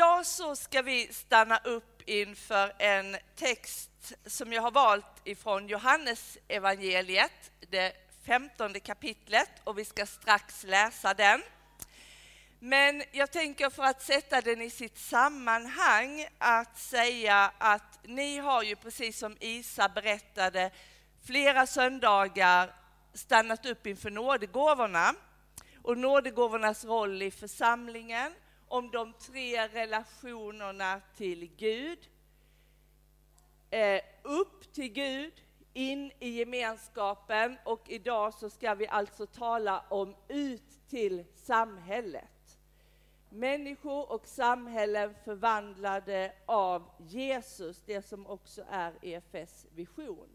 Idag så ska vi stanna upp inför en text som jag har valt ifrån Johannes evangeliet, det femtonde kapitlet och vi ska strax läsa den. Men jag tänker för att sätta den i sitt sammanhang att säga att ni har ju precis som Isa berättade flera söndagar stannat upp inför nådegåvorna och nådegåvornas roll i församlingen, om de tre relationerna till Gud, eh, upp till Gud, in i gemenskapen och idag så ska vi alltså tala om ut till samhället. Människor och samhällen förvandlade av Jesus, det som också är EFS vision.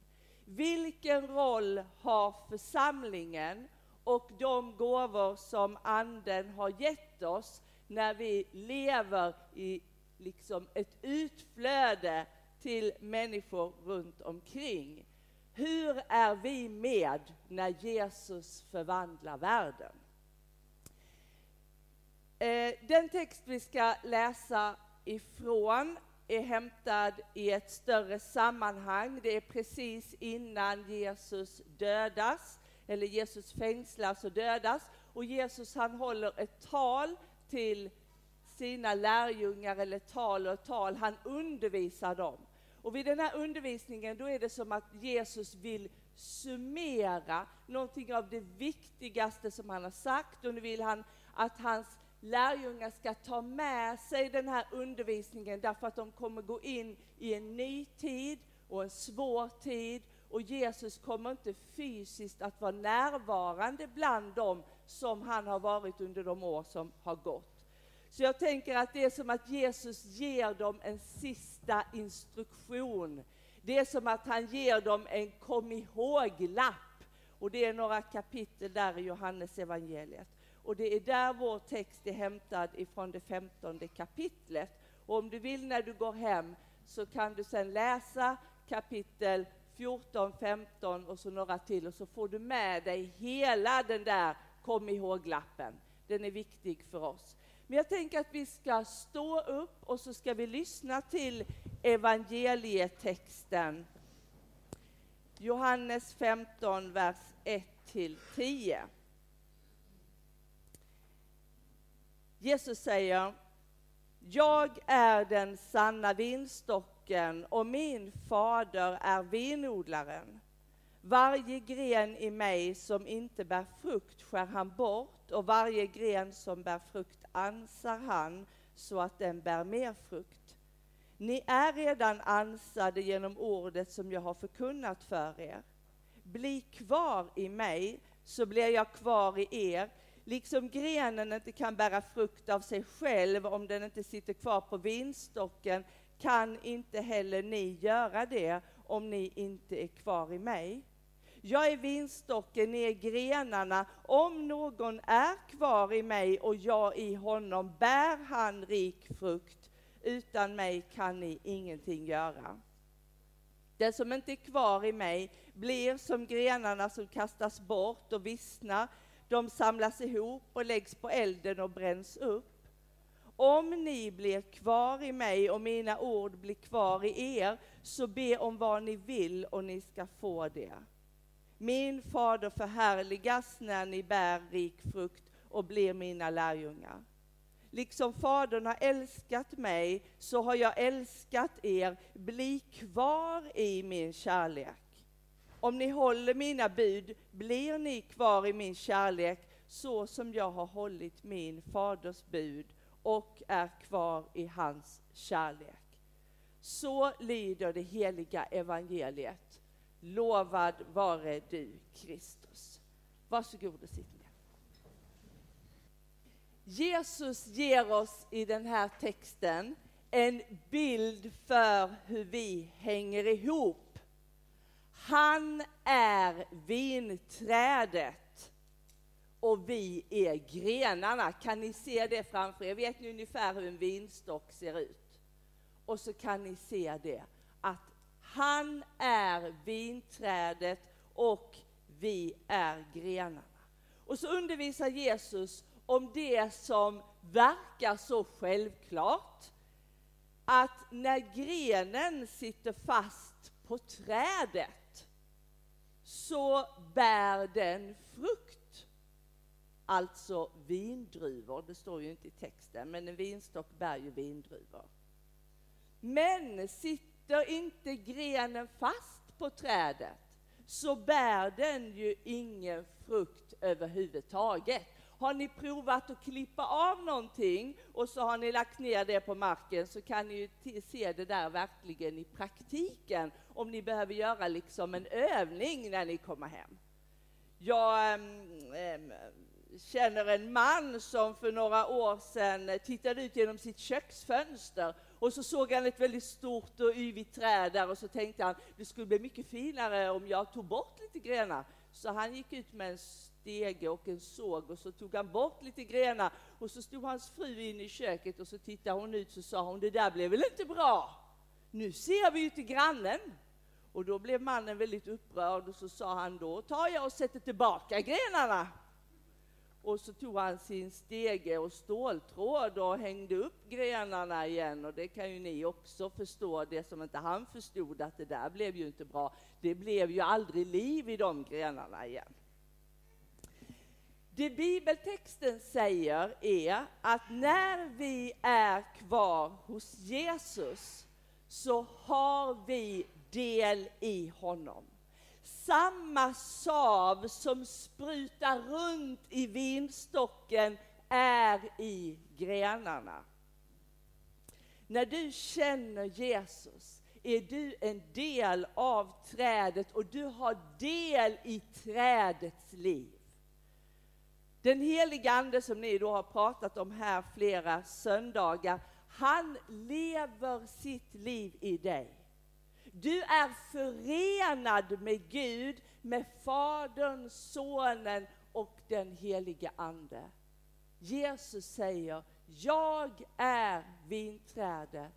Vilken roll har församlingen och de gåvor som Anden har gett oss när vi lever i liksom ett utflöde till människor runt omkring? Hur är vi med när Jesus förvandlar världen? Eh, den text vi ska läsa ifrån är hämtad i ett större sammanhang. Det är precis innan Jesus dödas, eller Jesus fängslas och dödas. Och Jesus han håller ett tal till sina lärjungar, eller tal och tal, han undervisar dem. Och vid den här undervisningen då är det som att Jesus vill summera någonting av det viktigaste som han har sagt. Och nu vill han att hans lärjungar ska ta med sig den här undervisningen därför att de kommer gå in i en ny tid och en svår tid. Och Jesus kommer inte fysiskt att vara närvarande bland dem som han har varit under de år som har gått. Så jag tänker att det är som att Jesus ger dem en sista instruktion. Det är som att han ger dem en kom ihåg-lapp. Och det är några kapitel där i Johannes evangeliet. Och det är där vår text är hämtad ifrån det femtonde kapitlet. Och om du vill när du går hem så kan du sedan läsa kapitel 14, 15 och så några till och så får du med dig hela den där kom ihåg-lappen. Den är viktig för oss. Men jag tänker att vi ska stå upp och så ska vi lyssna till evangelietexten. Johannes 15, vers 1 till 10. Jesus säger, jag är den sanna vinstocken och min fader är vinodlaren. Varje gren i mig som inte bär frukt skär han bort och varje gren som bär frukt ansar han så att den bär mer frukt. Ni är redan ansade genom ordet som jag har förkunnat för er. Bli kvar i mig, så blir jag kvar i er. Liksom grenen inte kan bära frukt av sig själv om den inte sitter kvar på vinstocken, kan inte heller ni göra det om ni inte är kvar i mig. Jag är vinstocken, ni är grenarna. Om någon är kvar i mig och jag i honom bär han rik frukt. Utan mig kan ni ingenting göra. Den som inte är kvar i mig blir som grenarna som kastas bort och vissnar. De samlas ihop och läggs på elden och bränns upp. Om ni blir kvar i mig och mina ord blir kvar i er, så be om vad ni vill och ni ska få det. Min fader förhärligas när ni bär rik frukt och blir mina lärjungar. Liksom Fadern har älskat mig, så har jag älskat er. Bli kvar i min kärlek. Om ni håller mina bud blir ni kvar i min kärlek, så som jag har hållit min faders bud och är kvar i hans kärlek. Så lyder det heliga evangeliet. Lovad vare du, Kristus. Varsågod och sitt ner. Jesus ger oss i den här texten en bild för hur vi hänger ihop. Han är vinträdet och vi är grenarna. Kan ni se det framför er? Vet ni ungefär hur en vinstock ser ut? Och så kan ni se det, att han är vinträdet och vi är grenarna. Och så undervisar Jesus om det som verkar så självklart, att när grenen sitter fast på trädet så bär den frukt. Alltså vindruvor, det står ju inte i texten, men en vinstock bär ju vindruvor. Men sitter Sitter inte grenen fast på trädet så bär den ju ingen frukt överhuvudtaget. Har ni provat att klippa av någonting och så har ni lagt ner det på marken så kan ni ju se det där verkligen i praktiken om ni behöver göra liksom en övning när ni kommer hem. Jag ähm, känner en man som för några år sedan tittade ut genom sitt köksfönster och så såg han ett väldigt stort och yvigt träd där och så tänkte han det skulle bli mycket finare om jag tog bort lite grenar. Så han gick ut med en stege och en såg och så tog han bort lite grenar och så stod hans fru inne i köket och så tittade hon ut så sa hon det där blev väl inte bra? Nu ser vi ju till grannen. Och då blev mannen väldigt upprörd och så sa han då tar jag och sätter tillbaka grenarna. Och så tog han sin stege och ståltråd och hängde upp grenarna igen och det kan ju ni också förstå, det som inte han förstod att det där blev ju inte bra. Det blev ju aldrig liv i de grenarna igen. Det bibeltexten säger är att när vi är kvar hos Jesus så har vi del i honom. Samma sav som sprutar runt i vinstocken är i grenarna. När du känner Jesus är du en del av trädet och du har del i trädets liv. Den heliga Ande som ni då har pratat om här flera söndagar, han lever sitt liv i dig. Du är förenad med Gud, med Fadern, Sonen och den helige Ande. Jesus säger, jag är vinträdet,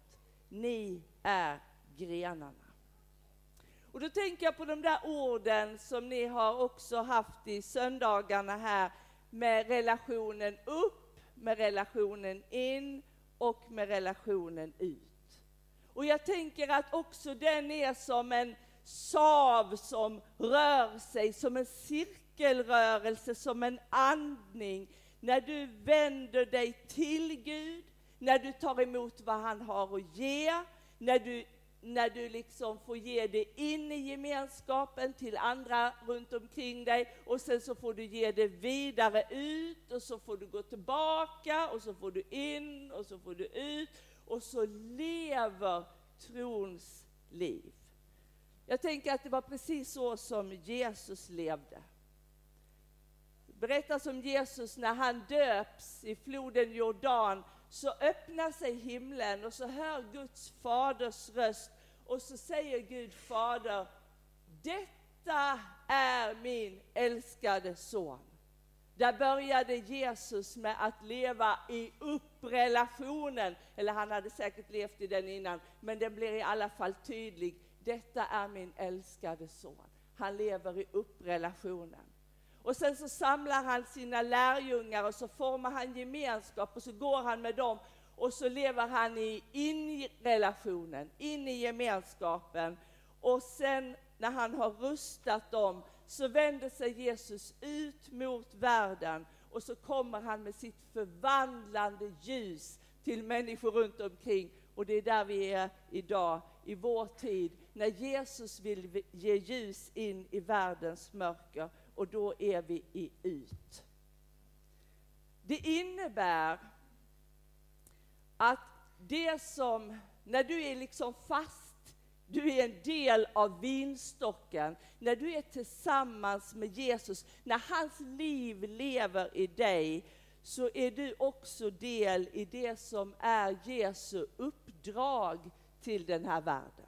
ni är grenarna. Och då tänker jag på de där orden som ni har också haft i söndagarna här med relationen upp, med relationen in och med relationen ut. Och jag tänker att också den är som en sav som rör sig, som en cirkelrörelse, som en andning. När du vänder dig till Gud, när du tar emot vad han har att ge, när du när du liksom får ge det in i gemenskapen till andra runt omkring dig och sen så får du ge det vidare ut och så får du gå tillbaka och så får du in och så får du ut och så lever trons liv. Jag tänker att det var precis så som Jesus levde. Det berättas om Jesus när han döps i floden Jordan så öppnar sig himlen och så hör Guds faders röst och så säger Gud fader, detta är min älskade son. Där började Jesus med att leva i upprelationen, eller han hade säkert levt i den innan, men den blir i alla fall tydlig. Detta är min älskade son. Han lever i upprelationen. Och sen så samlar han sina lärjungar och så formar han gemenskap och så går han med dem och så lever han i in-relationen, in i gemenskapen. Och sen när han har rustat dem så vänder sig Jesus ut mot världen och så kommer han med sitt förvandlande ljus till människor runt omkring. Och det är där vi är idag, i vår tid, när Jesus vill ge ljus in i världens mörker och då är vi i ut. Det innebär att det som, när du är liksom fast, du är en del av vinstocken, när du är tillsammans med Jesus, när hans liv lever i dig, så är du också del i det som är Jesu uppdrag till den här världen.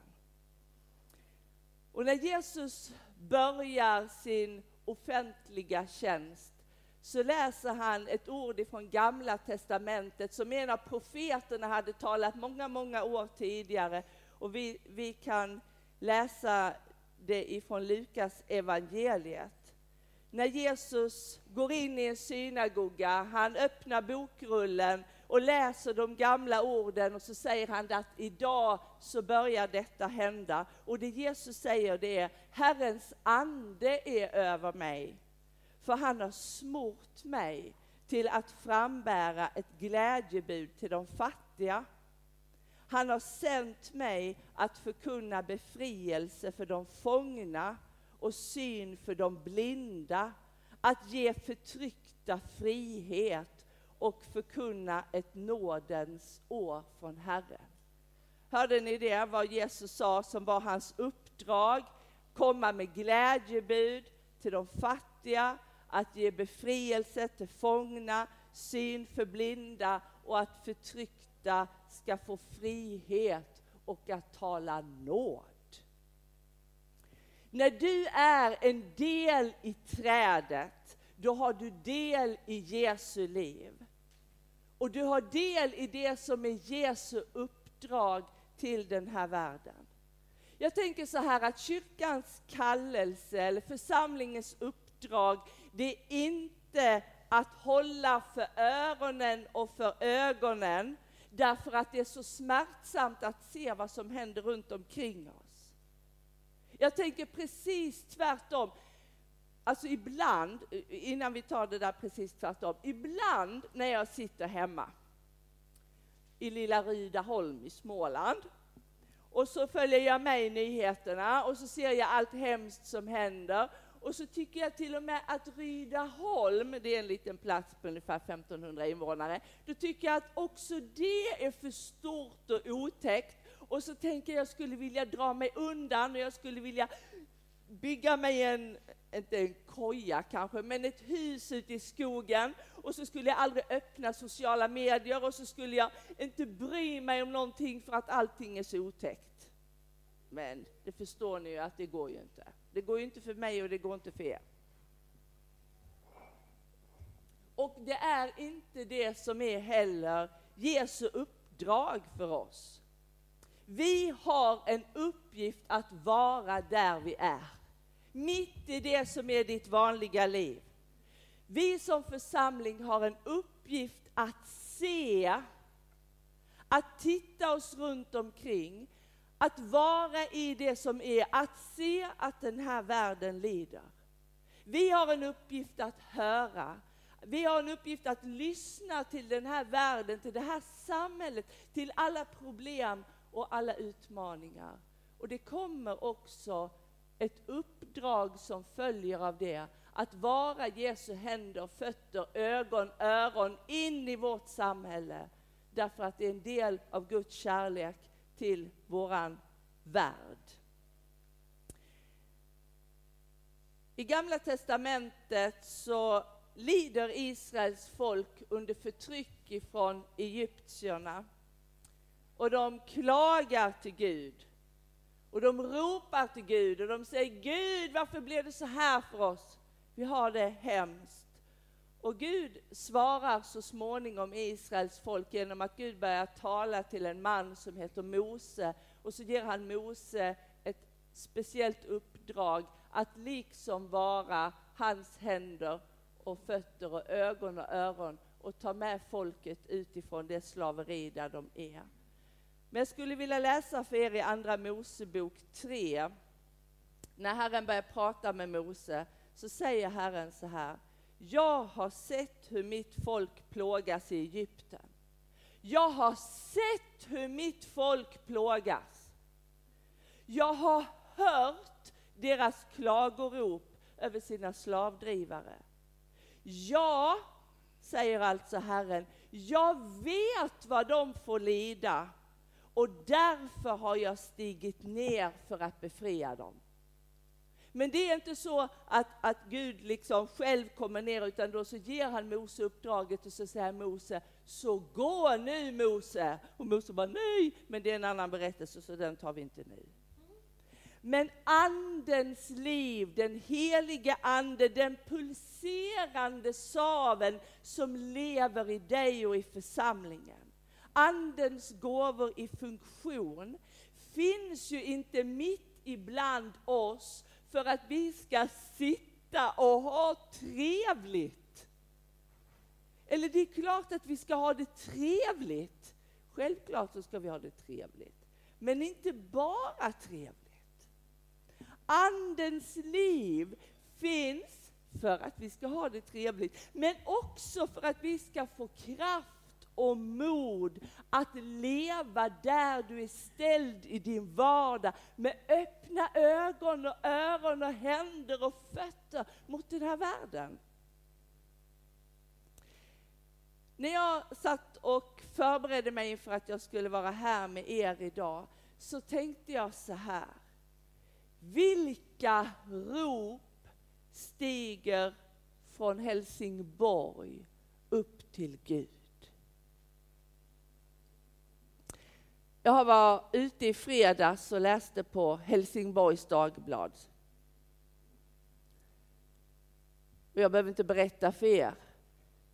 Och när Jesus börjar sin offentliga tjänst så läser han ett ord ifrån Gamla Testamentet som en av profeterna hade talat många, många år tidigare. Och vi, vi kan läsa det ifrån Lukas evangeliet. När Jesus går in i en synagoga, han öppnar bokrullen och läser de gamla orden och så säger han att idag så börjar detta hända. Och det Jesus säger det är Herrens ande är över mig. För han har smort mig till att frambära ett glädjebud till de fattiga. Han har sänt mig att förkunna befrielse för de fångna och syn för de blinda, att ge förtryckta frihet och förkunna ett nådens år från Herren. Hörde ni det, vad Jesus sa som var hans uppdrag? Komma med glädjebud till de fattiga, att ge befrielse till fångna, syn för blinda och att förtryckta ska få frihet och att tala nåd. När du är en del i trädet, då har du del i Jesu liv. Och du har del i det som är Jesu uppdrag till den här världen. Jag tänker så här att kyrkans kallelse eller församlingens uppdrag, det är inte att hålla för öronen och för ögonen därför att det är så smärtsamt att se vad som händer runt omkring oss. Jag tänker precis tvärtom. Alltså ibland, innan vi tar det där precis tvärtom, ibland när jag sitter hemma i lilla Rydaholm i Småland och så följer jag med i nyheterna och så ser jag allt hemskt som händer och så tycker jag till och med att Rydaholm, det är en liten plats på ungefär 1500 invånare, då tycker jag att också det är för stort och otäckt. Och så tänker jag skulle vilja dra mig undan och jag skulle vilja bygga mig en, inte en koja kanske, men ett hus ute i skogen. Och så skulle jag aldrig öppna sociala medier och så skulle jag inte bry mig om någonting för att allting är så otäckt. Men det förstår ni ju att det går ju inte. Det går ju inte för mig och det går inte för er. Och det är inte det som är heller Jesu uppdrag för oss. Vi har en uppgift att vara där vi är. Mitt i det som är ditt vanliga liv. Vi som församling har en uppgift att se, att titta oss runt omkring, att vara i det som är, att se att den här världen lider. Vi har en uppgift att höra. Vi har en uppgift att lyssna till den här världen, till det här samhället, till alla problem och alla utmaningar. Och det kommer också ett uppdrag som följer av det, att vara Jesu händer, fötter, ögon, öron in i vårt samhälle. Därför att det är en del av Guds kärlek till våran värld. I Gamla testamentet så lider Israels folk under förtryck ifrån egyptierna. Och de klagar till Gud. Och de ropar till Gud och de säger Gud, varför blev det så här för oss? Vi har det hemskt. Och Gud svarar så småningom Israels folk genom att Gud börjar tala till en man som heter Mose och så ger han Mose ett speciellt uppdrag att liksom vara hans händer och fötter och ögon och öron och ta med folket utifrån det slaveri där de är. Men jag skulle vilja läsa för er i Andra Mosebok 3. När Herren börjar prata med Mose så säger Herren så här. Jag har sett hur mitt folk plågas i Egypten. Jag har sett hur mitt folk plågas. Jag har hört deras klagorop över sina slavdrivare. Ja, säger alltså Herren, jag vet vad de får lida och därför har jag stigit ner för att befria dem. Men det är inte så att, att Gud liksom själv kommer ner, utan då så ger han Mose uppdraget och så säger Mose, så gå nu Mose. Och Mose bara nej, men det är en annan berättelse så den tar vi inte nu. Men andens liv, den helige ande, den pulserande saven som lever i dig och i församlingen. Andens gåvor i funktion finns ju inte mitt ibland oss för att vi ska sitta och ha trevligt. Eller det är klart att vi ska ha det trevligt. Självklart så ska vi ha det trevligt. Men inte bara trevligt. Andens liv finns för att vi ska ha det trevligt, men också för att vi ska få kraft och mod att leva där du är ställd i din vardag med öppna ögon och öron och händer och fötter mot den här världen. När jag satt och förberedde mig inför att jag skulle vara här med er idag så tänkte jag så här. Vilka rop stiger från Helsingborg upp till Gud? Jag var ute i fredags och läste på Helsingborgs Dagblad. jag behöver inte berätta för er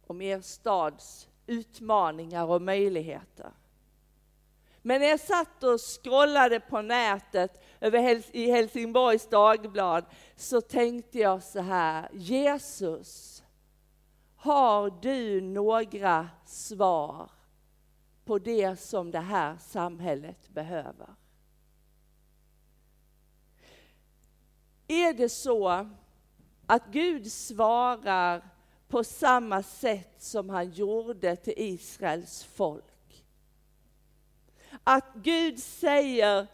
om er stads utmaningar och möjligheter. Men när jag satt och scrollade på nätet över i Helsingborgs Dagblad så tänkte jag så här, Jesus, har du några svar på det som det här samhället behöver? Är det så att Gud svarar på samma sätt som han gjorde till Israels folk? Att Gud säger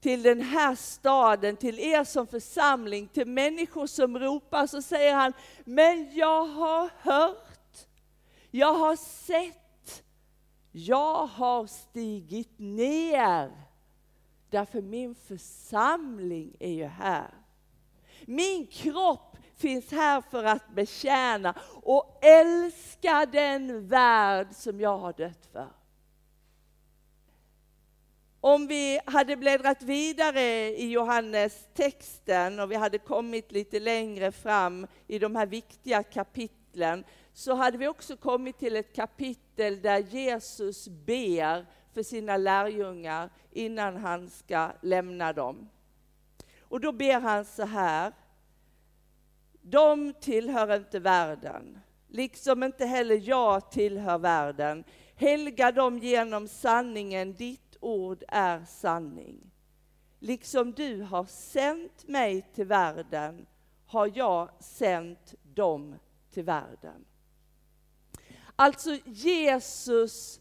till den här staden, till er som församling, till människor som ropar, så säger han, men jag har hört, jag har sett, jag har stigit ner, därför min församling är ju här. Min kropp finns här för att betjäna och älska den värld som jag har dött för. Om vi hade bläddrat vidare i Johannes texten och vi hade kommit lite längre fram i de här viktiga kapitlen så hade vi också kommit till ett kapitel där Jesus ber för sina lärjungar innan han ska lämna dem. Och då ber han så här. De tillhör inte världen, liksom inte heller jag tillhör världen. Helga dem genom sanningen, ditt ord är sanning. Liksom du har sänt mig till världen har jag sänt dem till världen. Alltså Jesus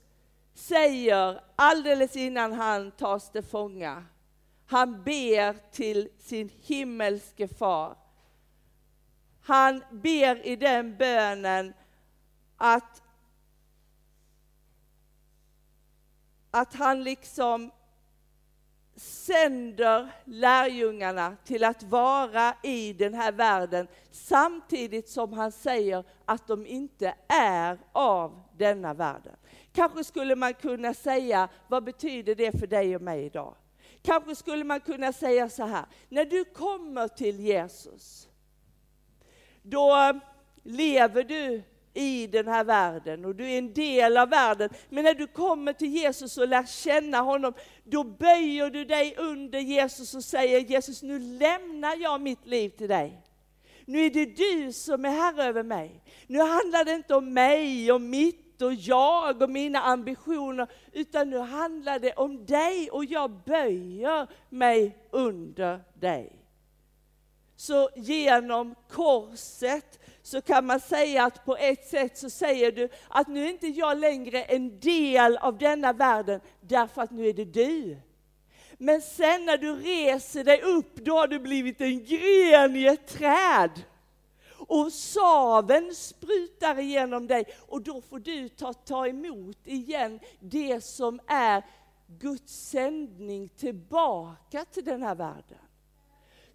säger alldeles innan han tas till fånga, han ber till sin himmelske far. Han ber i den bönen att att han liksom sänder lärjungarna till att vara i den här världen samtidigt som han säger att de inte är av denna världen. Kanske skulle man kunna säga, vad betyder det för dig och mig idag? Kanske skulle man kunna säga så här, när du kommer till Jesus, då lever du i den här världen och du är en del av världen. Men när du kommer till Jesus och lär känna honom, då böjer du dig under Jesus och säger Jesus, nu lämnar jag mitt liv till dig. Nu är det du som är herre över mig. Nu handlar det inte om mig och mitt och jag och mina ambitioner, utan nu handlar det om dig och jag böjer mig under dig. Så genom korset så kan man säga att på ett sätt så säger du att nu är inte jag längre en del av denna världen, därför att nu är det du. Men sen när du reser dig upp, då har du blivit en gren i ett träd. Och saven sprutar igenom dig och då får du ta, ta emot igen det som är Guds sändning tillbaka till den här världen.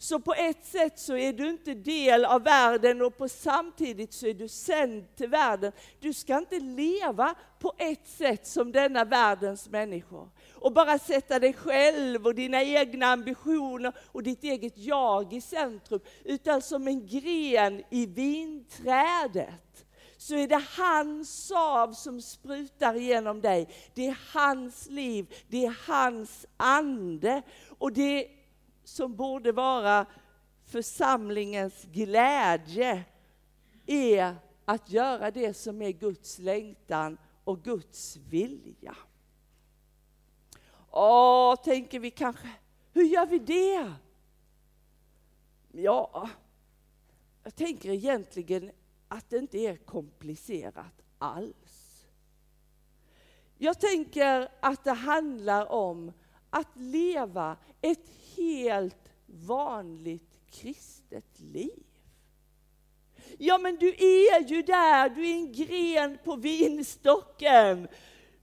Så på ett sätt så är du inte del av världen och på samtidigt så är du sänd till världen. Du ska inte leva på ett sätt som denna världens människor och bara sätta dig själv och dina egna ambitioner och ditt eget jag i centrum, utan som en gren i vinträdet så är det hans sav som sprutar genom dig. Det är hans liv, det är hans ande. Och det som borde vara församlingens glädje är att göra det som är Guds längtan och Guds vilja. Åh, tänker vi kanske, hur gör vi det? Ja, jag tänker egentligen att det inte är komplicerat alls. Jag tänker att det handlar om att leva ett helt vanligt kristet liv. Ja, men du är ju där, du är en gren på vinstocken.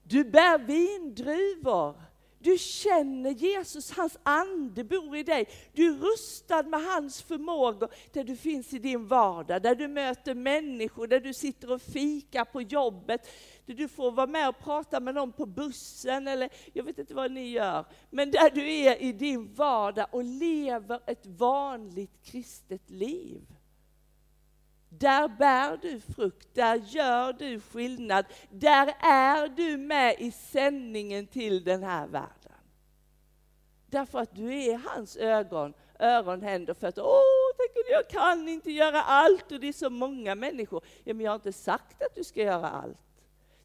Du bär vindruvor. Du känner Jesus, hans ande bor i dig. Du är rustad med hans förmågor där du finns i din vardag, där du möter människor, där du sitter och fikar på jobbet, där du får vara med och prata med någon på bussen eller jag vet inte vad ni gör. Men där du är i din vardag och lever ett vanligt kristet liv. Där bär du frukt, där gör du skillnad, där är du med i sändningen till den här världen. Därför att du är hans ögon, öron, händer, fötter. Åh, tänk jag kan inte göra allt och det är så många människor. Ja, men jag har inte sagt att du ska göra allt.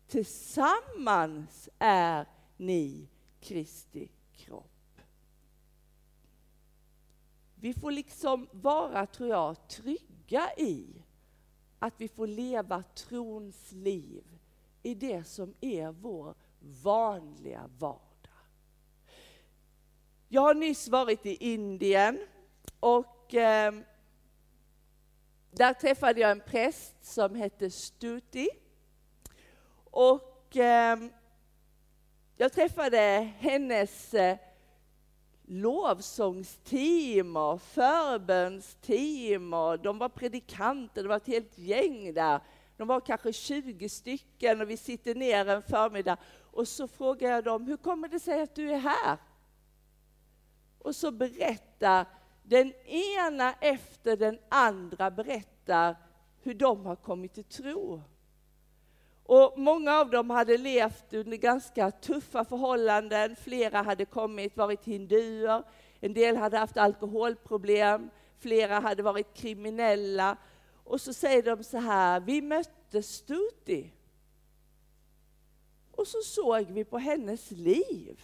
Tillsammans är ni Kristi kropp. Vi får liksom vara, tror jag, trygga i att vi får leva trons liv i det som är vår vanliga vardag. Jag har nyss varit i Indien och eh, där träffade jag en präst som hette Stuti. Och eh, jag träffade hennes eh, lovsångsteam och förbönsteam och de var predikanter, det var ett helt gäng där. De var kanske 20 stycken och vi sitter ner en förmiddag och så frågar jag dem, hur kommer det sig att du är här? Och så berättar den ena efter den andra berättar hur de har kommit till tro. Och många av dem hade levt under ganska tuffa förhållanden. Flera hade kommit, varit hinduer, en del hade haft alkoholproblem, flera hade varit kriminella. Och så säger de så här, vi mötte Stuti. Och så såg vi på hennes liv.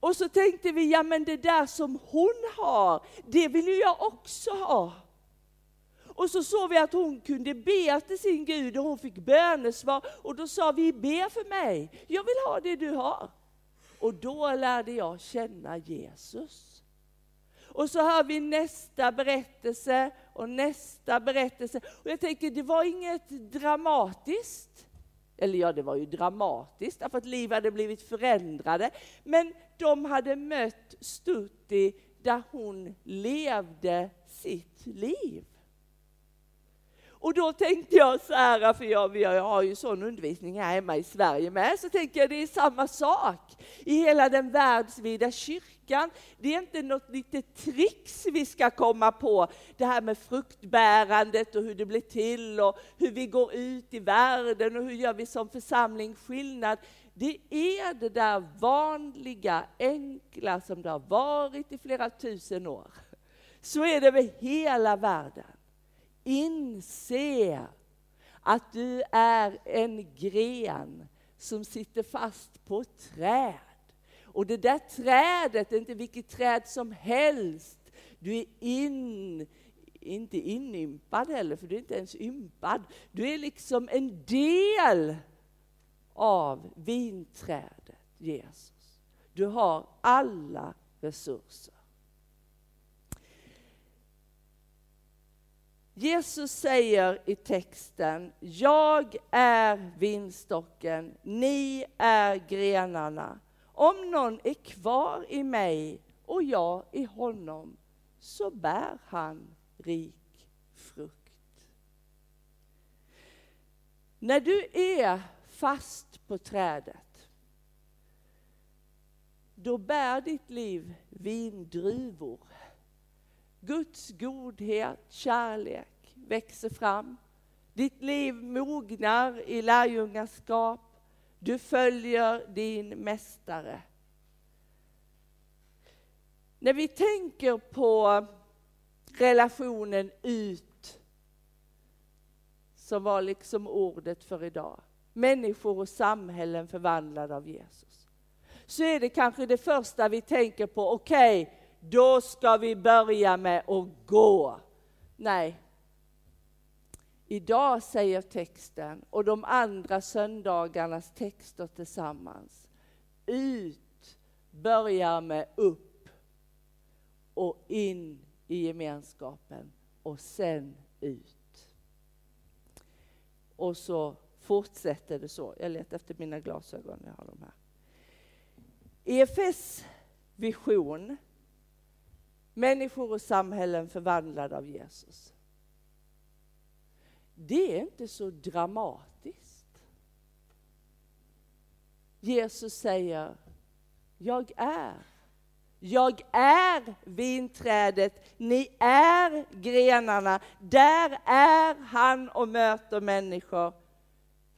Och så tänkte vi, ja men det där som hon har, det vill ju jag också ha. Och så såg vi att hon kunde be till sin Gud och hon fick bönesvar. Och då sa vi, be för mig, jag vill ha det du har. Och då lärde jag känna Jesus. Och så hör vi nästa berättelse och nästa berättelse. Och jag tänker, det var inget dramatiskt. Eller ja, det var ju dramatiskt därför att liv hade blivit förändrade. Men de hade mött Stutti där hon levde sitt liv. Och då tänkte jag så här, för jag, jag har ju sån undervisning här hemma i Sverige med, så tänker jag det är samma sak i hela den världsvida kyrkan. Det är inte något litet tricks vi ska komma på, det här med fruktbärandet och hur det blir till och hur vi går ut i världen och hur gör vi som församling skillnad. Det är det där vanliga, enkla som det har varit i flera tusen år. Så är det över hela världen. Inse att du är en gren som sitter fast på ett träd. Och det där trädet är inte vilket träd som helst. Du är in, inte inympad heller, för du är inte ens ympad. Du är liksom en del av vinträdet Jesus. Du har alla resurser. Jesus säger i texten, jag är vinstocken, ni är grenarna. Om någon är kvar i mig och jag i honom, så bär han rik frukt. När du är fast på trädet, då bär ditt liv vindruvor. Guds godhet, kärlek växer fram. Ditt liv mognar i lärjungaskap. Du följer din mästare. När vi tänker på relationen ut som var liksom ordet för idag. Människor och samhällen förvandlade av Jesus. Så är det kanske det första vi tänker på, okej, okay, då ska vi börja med att gå. Nej. Idag säger texten och de andra söndagarnas texter tillsammans. Ut börjar med upp och in i gemenskapen och sen ut. Och så fortsätter det så. Jag letar efter mina glasögon, jag har de här. EFS vision, människor och samhällen förvandlade av Jesus. Det är inte så dramatiskt. Jesus säger, jag är. Jag är vinträdet, ni är grenarna. Där är han och möter människor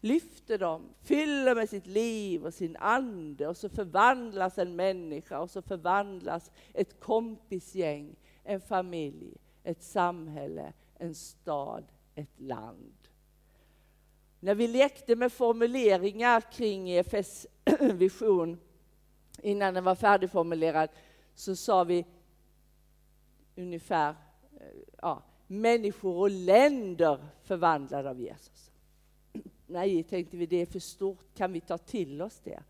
lyfter dem, fyller med sitt liv och sin ande och så förvandlas en människa och så förvandlas ett kompisgäng, en familj, ett samhälle, en stad, ett land. När vi lekte med formuleringar kring EFS vision innan den var färdigformulerad så sa vi ungefär eh, ja, människor och länder förvandlade av Jesus. Nej, tänkte vi, det är för stort, kan vi ta till oss det?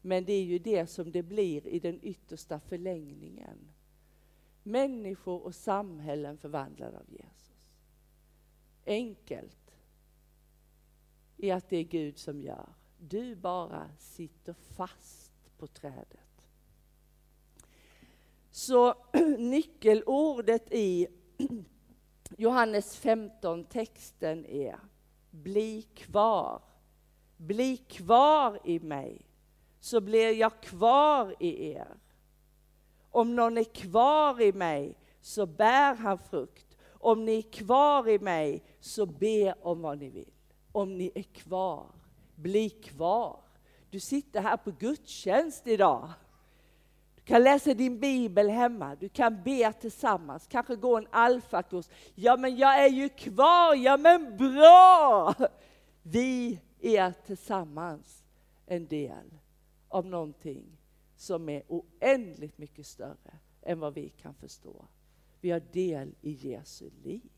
Men det är ju det som det blir i den yttersta förlängningen. Människor och samhällen förvandlade av Jesus. Enkelt i att det är Gud som gör. Du bara sitter fast på trädet. Så nyckelordet i Johannes 15 texten är bli kvar. Bli kvar i mig, så blir jag kvar i er. Om någon är kvar i mig, så bär han frukt. Om ni är kvar i mig, så be om vad ni vill. Om ni är kvar, bli kvar. Du sitter här på gudstjänst idag. Du kan läsa din bibel hemma, du kan be tillsammans, kanske gå en alfakurs. Ja, men jag är ju kvar, ja men bra! Vi är tillsammans en del av någonting som är oändligt mycket större än vad vi kan förstå. Vi har del i Jesu liv.